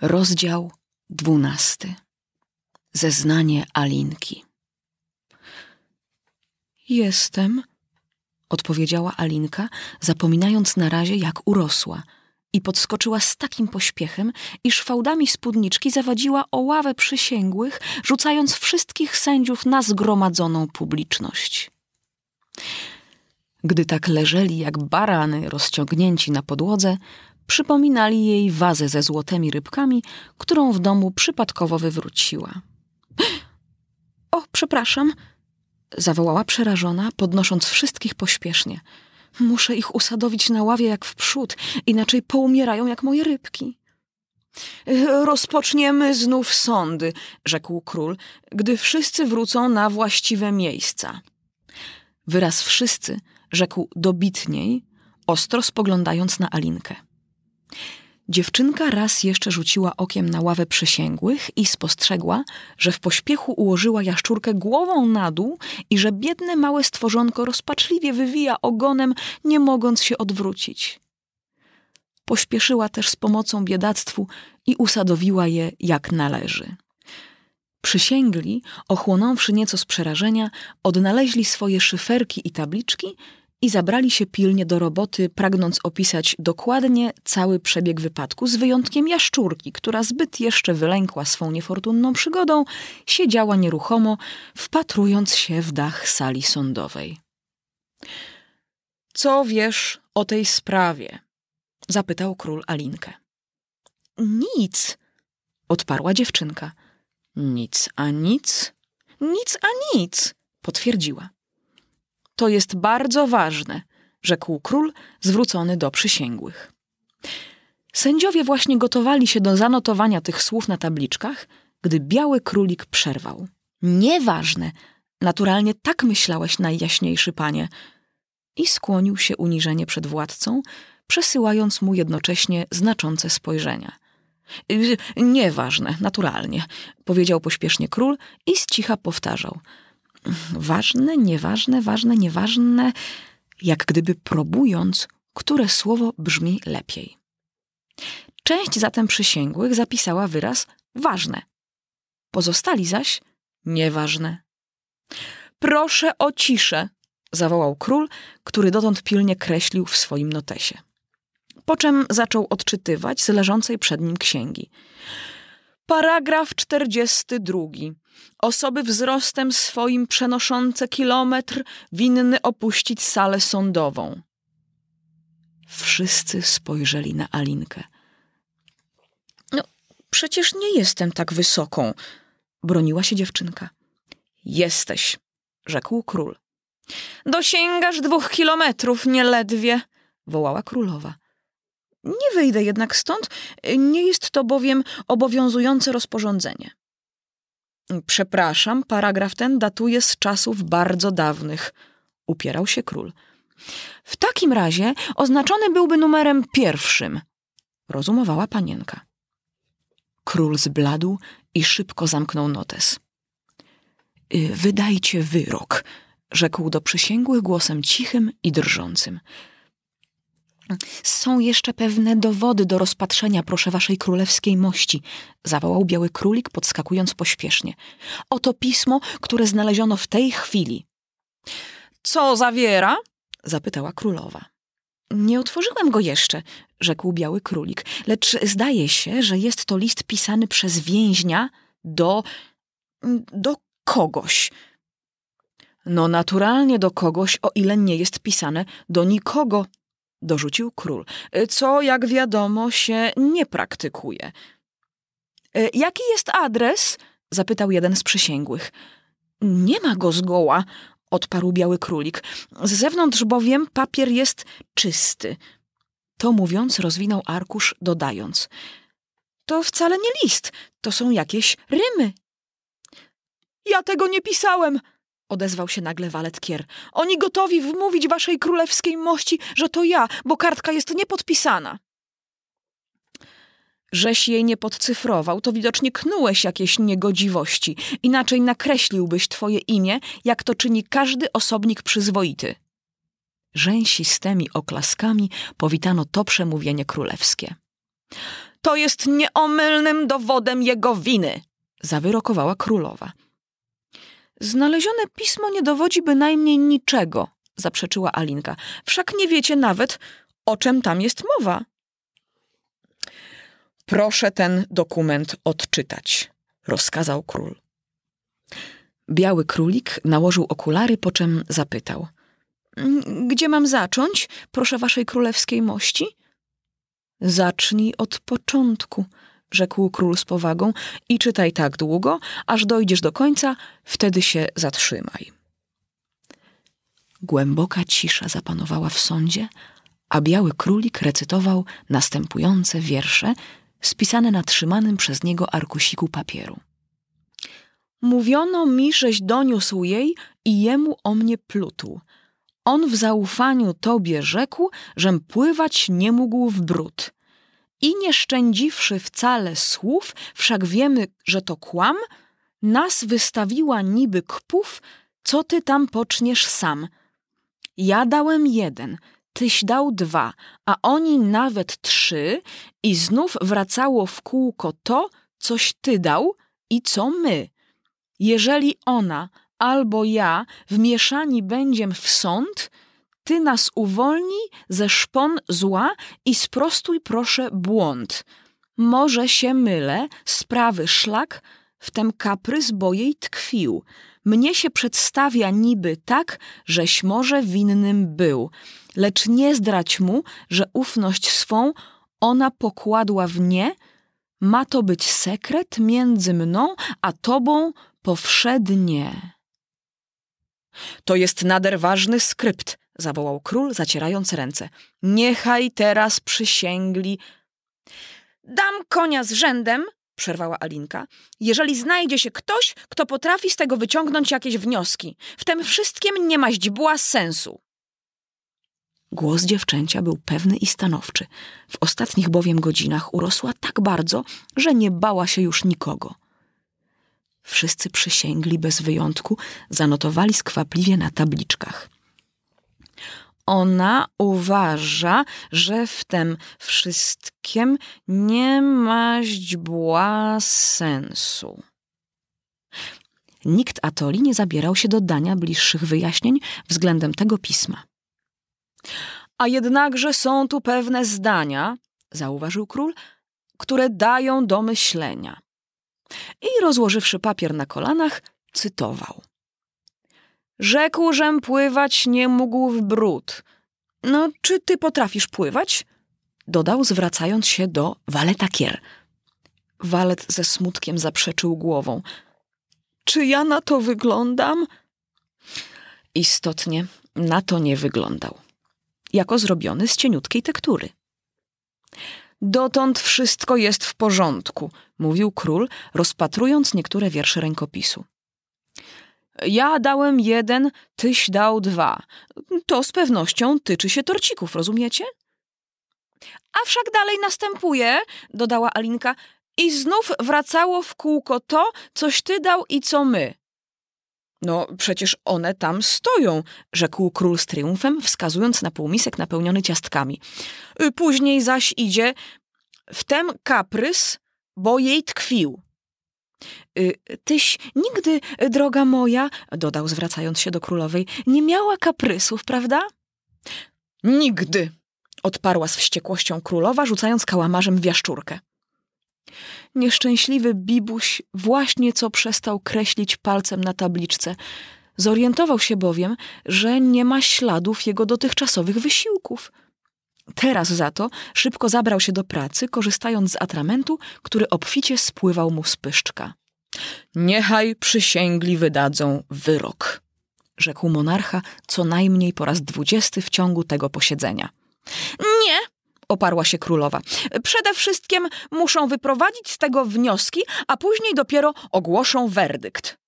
Rozdział dwunasty. Zeznanie Alinki. Jestem, odpowiedziała Alinka, zapominając na razie, jak urosła, i podskoczyła z takim pośpiechem, iż fałdami spódniczki zawadziła o ławę przysięgłych, rzucając wszystkich sędziów na zgromadzoną publiczność. Gdy tak leżeli jak barany rozciągnięci na podłodze, przypominali jej wazę ze złotymi rybkami, którą w domu przypadkowo wywróciła. O, przepraszam, zawołała przerażona, podnosząc wszystkich pośpiesznie. Muszę ich usadowić na ławie jak w przód, inaczej poumierają jak moje rybki. Rozpoczniemy znów sądy, rzekł król, gdy wszyscy wrócą na właściwe miejsca. Wyraz wszyscy rzekł dobitniej, ostro spoglądając na Alinkę. Dziewczynka raz jeszcze rzuciła okiem na ławę przysięgłych i spostrzegła, że w pośpiechu ułożyła jaszczurkę głową na dół i że biedne małe stworzonko rozpaczliwie wywija ogonem, nie mogąc się odwrócić. Pośpieszyła też z pomocą biedactwu i usadowiła je jak należy. Przysięgli, ochłonąwszy nieco z przerażenia, odnaleźli swoje szyferki i tabliczki i zabrali się pilnie do roboty, pragnąc opisać dokładnie cały przebieg wypadku, z wyjątkiem jaszczurki, która zbyt jeszcze wylękła swą niefortunną przygodą, siedziała nieruchomo, wpatrując się w dach sali sądowej. Co wiesz o tej sprawie? zapytał król Alinkę. Nic, odparła dziewczynka. Nic a nic? Nic a nic, potwierdziła. To jest bardzo ważne, rzekł król, zwrócony do przysięgłych. Sędziowie właśnie gotowali się do zanotowania tych słów na tabliczkach, gdy biały królik przerwał. Nieważne, naturalnie tak myślałeś, najjaśniejszy panie. I skłonił się uniżenie przed władcą, przesyłając mu jednocześnie znaczące spojrzenia. Nieważne, naturalnie, powiedział pośpiesznie król i z cicha powtarzał – ważne, nieważne, ważne, nieważne, jak gdyby próbując, które słowo brzmi lepiej. Część zatem przysięgłych zapisała wyraz ważne, pozostali zaś nieważne. Proszę o ciszę, zawołał król, który dotąd pilnie kreślił w swoim notesie. Po czym zaczął odczytywać z leżącej przed nim księgi. Paragraf 42. Osoby wzrostem swoim przenoszące kilometr winny opuścić salę sądową. Wszyscy spojrzeli na Alinkę. No, przecież nie jestem tak wysoką, broniła się dziewczynka. Jesteś, rzekł król. Dosięgasz dwóch kilometrów nieledwie, wołała królowa. Nie wyjdę jednak stąd, nie jest to bowiem obowiązujące rozporządzenie. Przepraszam, paragraf ten datuje z czasów bardzo dawnych, upierał się król. W takim razie oznaczony byłby numerem pierwszym, rozumowała panienka. Król zbladł i szybko zamknął notes. Y, wydajcie wyrok, rzekł do przysięgłych głosem cichym i drżącym. Są jeszcze pewne dowody do rozpatrzenia, proszę waszej królewskiej mości, zawołał biały królik, podskakując pośpiesznie. Oto pismo, które znaleziono w tej chwili. Co zawiera? zapytała królowa. Nie otworzyłem go jeszcze, rzekł biały królik, lecz zdaje się, że jest to list pisany przez więźnia do. do kogoś. No, naturalnie do kogoś, o ile nie jest pisane do nikogo, dorzucił król, co, jak wiadomo, się nie praktykuje. E, jaki jest adres? zapytał jeden z przysięgłych. Nie ma go zgoła, odparł biały królik. Z zewnątrz bowiem papier jest czysty. To mówiąc, rozwinął arkusz, dodając: To wcale nie list, to są jakieś rymy. Ja tego nie pisałem, Odezwał się nagle walet Kier. Oni gotowi wmówić waszej królewskiej mości, że to ja, bo kartka jest niepodpisana. Żeś jej nie podcyfrował, to widocznie knułeś jakieś niegodziwości. Inaczej nakreśliłbyś twoje imię, jak to czyni każdy osobnik przyzwoity. Rzęsistymi oklaskami powitano to przemówienie królewskie. To jest nieomylnym dowodem jego winy, zawyrokowała królowa. Znalezione pismo nie dowodzi bynajmniej niczego, zaprzeczyła Alinka. Wszak nie wiecie nawet, o czym tam jest mowa. Proszę ten dokument odczytać, rozkazał król. Biały królik nałożył okulary, po czym zapytał: Gdzie mam zacząć, proszę waszej królewskiej mości? Zacznij od początku, rzekł król z powagą, i czytaj tak długo, aż dojdziesz do końca, wtedy się zatrzymaj. Głęboka cisza zapanowała w sądzie, a biały królik recytował następujące wiersze spisane na trzymanym przez niego arkusiku papieru. Mówiono mi, żeś doniósł jej i jemu o mnie plutł. On w zaufaniu tobie rzekł, żem pływać nie mógł w brud. I nie szczędziwszy wcale słów, wszak wiemy, że to kłam, nas wystawiła niby kpów, co ty tam poczniesz sam. Ja dałem jeden, tyś dał dwa, a oni nawet trzy, i znów wracało w kółko to, coś ty dał i co my. Jeżeli ona albo ja wmieszani będziem w sąd, ty nas uwolnij ze szpon zła i sprostuj proszę błąd. Może się mylę, sprawy szlak, wtem kaprys bo jej tkwił. Mnie się przedstawia niby tak, żeś może winnym był, lecz nie zdrać mu, że ufność swą ona pokładła w nie, ma to być sekret między mną a tobą powszednie. To jest nader ważny skrypt, zawołał król, zacierając ręce. Niechaj teraz przysięgli. Dam konia z rzędem, przerwała Alinka, jeżeli znajdzie się ktoś, kto potrafi z tego wyciągnąć jakieś wnioski. W tym wszystkim nie ma źdźbła sensu. Głos dziewczęcia był pewny i stanowczy. W ostatnich bowiem godzinach urosła tak bardzo, że nie bała się już nikogo. Wszyscy przysięgli bez wyjątku, zanotowali skwapliwie na tabliczkach. Ona uważa, że w tym wszystkim nie ma źdźbła sensu. Nikt Atoli nie zabierał się do dania bliższych wyjaśnień względem tego pisma. A jednakże są tu pewne zdania, zauważył król, które dają do myślenia. I rozłożywszy papier na kolanach, cytował. Rzekł, żem pływać nie mógł w brud. No, czy ty potrafisz pływać? Dodał, zwracając się do waleta kier. Walet ze smutkiem zaprzeczył głową. Czy ja na to wyglądam? Istotnie na to nie wyglądał. Jako zrobiony z cieniutkiej tektury. Dotąd wszystko jest w porządku, mówił król, rozpatrując niektóre wiersze rękopisu. Ja dałem jeden, tyś dał dwa. To z pewnością tyczy się torcików, rozumiecie? A wszak dalej następuje, dodała Alinka, i znów wracało w kółko to, coś ty dał i co my. No, przecież one tam stoją, rzekł król z triumfem, wskazując na półmisek napełniony ciastkami. Później zaś idzie wtem kaprys, bo jej tkwił. Y, tyś nigdy, droga moja, dodał zwracając się do królowej, nie miała kaprysów, prawda? Nigdy, odparła z wściekłością królowa, rzucając kałamarzem w jaszczurkę. Nieszczęśliwy Bibuś właśnie co przestał kreślić palcem na tabliczce. Zorientował się bowiem, że nie ma śladów jego dotychczasowych wysiłków. Teraz za to szybko zabrał się do pracy, korzystając z atramentu, który obficie spływał mu z pyszczka. Niechaj przysięgli wydadzą wyrok, rzekł monarcha co najmniej po raz dwudziesty w ciągu tego posiedzenia. Nie, oparła się królowa. Przede wszystkim muszą wyprowadzić z tego wnioski, a później dopiero ogłoszą werdykt.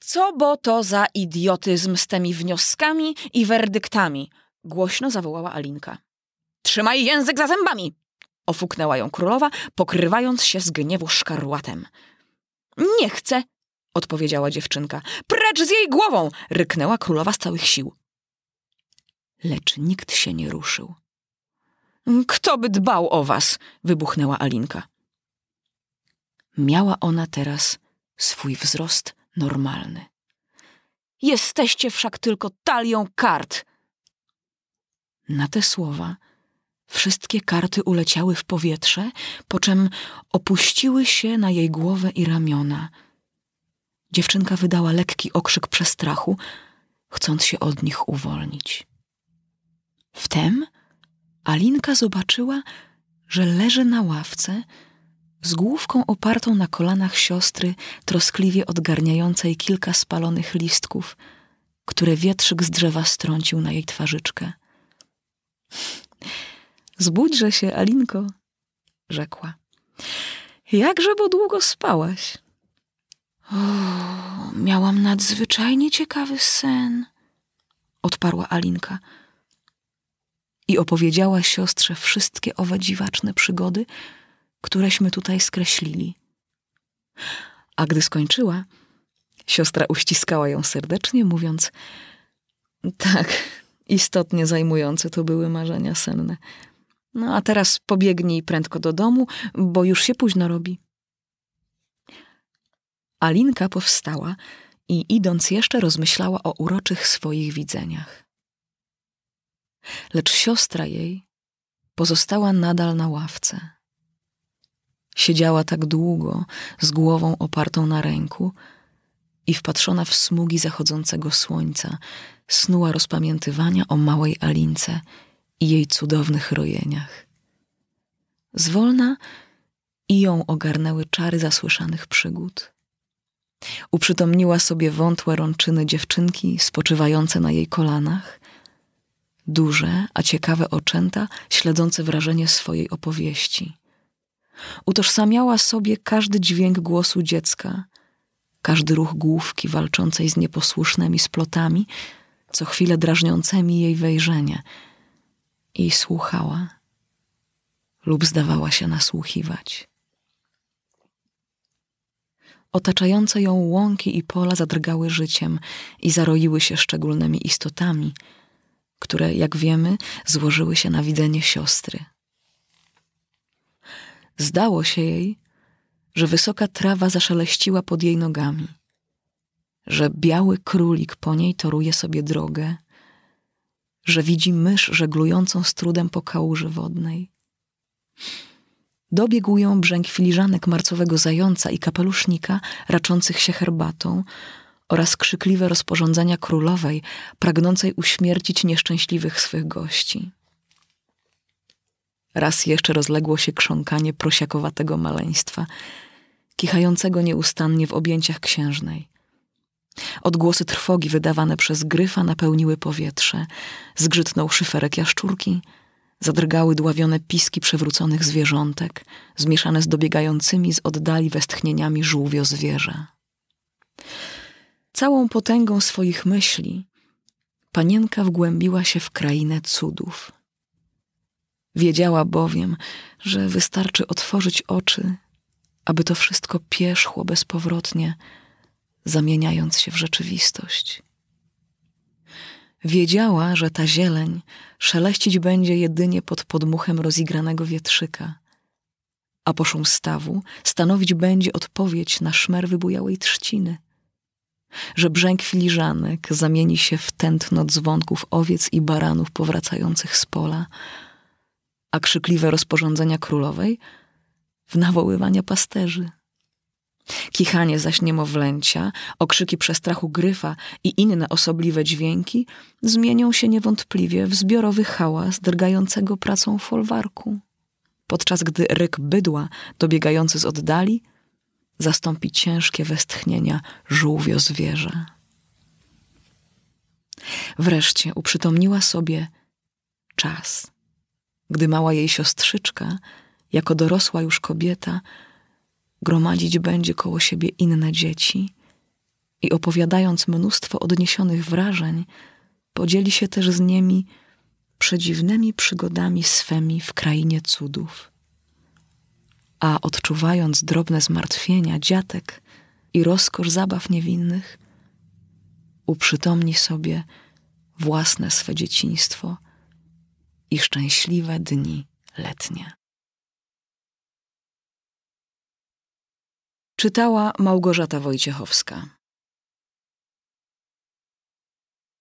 Co bo to za idiotyzm z tymi wnioskami i werdyktami? Głośno zawołała Alinka. Trzymaj język za zębami! Ofuknęła ją królowa, pokrywając się z gniewu szkarłatem. Nie chcę, odpowiedziała dziewczynka. Precz z jej głową! ryknęła królowa z całych sił. Lecz nikt się nie ruszył. Kto by dbał o was? wybuchnęła Alinka. Miała ona teraz swój wzrost normalny. Jesteście wszak tylko talią kart. Na te słowa wszystkie karty uleciały w powietrze, po czym opuściły się na jej głowę i ramiona. Dziewczynka wydała lekki okrzyk przestrachu, chcąc się od nich uwolnić. Wtem Alinka zobaczyła, że leży na ławce z główką opartą na kolanach siostry, troskliwie odgarniającej kilka spalonych listków, które wietrzyk z drzewa strącił na jej twarzyczkę. Zbudźże się, Alinko, rzekła. Jakże bo długo spałaś? Miałam nadzwyczajnie ciekawy sen, odparła Alinka. I opowiedziała siostrze wszystkie owe dziwaczne przygody, któreśmy tutaj skreślili. A gdy skończyła, siostra uściskała ją serdecznie, mówiąc: Tak, istotnie zajmujące to były marzenia senne. No a teraz pobiegnij prędko do domu, bo już się późno robi. Alinka powstała i idąc jeszcze rozmyślała o uroczych swoich widzeniach. Lecz siostra jej pozostała nadal na ławce. Siedziała tak długo, z głową opartą na ręku i wpatrzona w smugi zachodzącego słońca, snuła rozpamiętywania o małej Alince i jej cudownych rojeniach. Zwolna i ją ogarnęły czary zasłyszanych przygód. Uprzytomniła sobie wątłe rączyny dziewczynki spoczywające na jej kolanach, duże, a ciekawe oczęta śledzące wrażenie swojej opowieści – Utożsamiała sobie każdy dźwięk głosu dziecka, każdy ruch główki walczącej z nieposłusznymi splotami, co chwilę drażniącymi jej wejrzenie, i słuchała lub zdawała się nasłuchiwać. Otaczające ją łąki i pola zadrgały życiem i zaroiły się szczególnymi istotami, które, jak wiemy, złożyły się na widzenie siostry. Zdało się jej, że wysoka trawa zaszeleściła pod jej nogami, że biały królik po niej toruje sobie drogę, że widzi mysz żeglującą z trudem po kałuży wodnej. Dobiegł ją brzęk filiżanek marcowego zająca i kapelusznika raczących się herbatą oraz krzykliwe rozporządzenia królowej pragnącej uśmiercić nieszczęśliwych swych gości. Raz jeszcze rozległo się krząkanie prosiakowatego maleństwa, kichającego nieustannie w objęciach księżnej. Odgłosy trwogi wydawane przez gryfa napełniły powietrze, zgrzytnął szyferek jaszczurki, zadrgały dławione piski przewróconych zwierzątek, zmieszane z dobiegającymi z oddali westchnieniami żółwio zwierza. Całą potęgą swoich myśli panienka wgłębiła się w krainę cudów – Wiedziała bowiem, że wystarczy otworzyć oczy, aby to wszystko pierzchło bezpowrotnie, zamieniając się w rzeczywistość. Wiedziała, że ta zieleń szeleścić będzie jedynie pod podmuchem rozigranego wietrzyka, a po szum stawu stanowić będzie odpowiedź na szmer wybujałej trzciny, że brzęk filiżanek zamieni się w tętno dzwonków owiec i baranów powracających z pola, a krzykliwe rozporządzenia królowej w nawoływania pasterzy. Kichanie zaś niemowlęcia, okrzyki przestrachu gryfa i inne osobliwe dźwięki zmienią się niewątpliwie w zbiorowy hałas drgającego pracą folwarku, podczas gdy ryk bydła dobiegający z oddali zastąpi ciężkie westchnienia żółwio zwierza. Wreszcie uprzytomniła sobie czas – gdy mała jej siostrzyczka, jako dorosła już kobieta, gromadzić będzie koło siebie inne dzieci i opowiadając mnóstwo odniesionych wrażeń, podzieli się też z nimi przedziwnymi przygodami swemi w krainie cudów. A odczuwając drobne zmartwienia dziatek i rozkosz zabaw niewinnych, uprzytomni sobie własne swe dzieciństwo – i szczęśliwe dni letnie. Czytała Małgorzata Wojciechowska.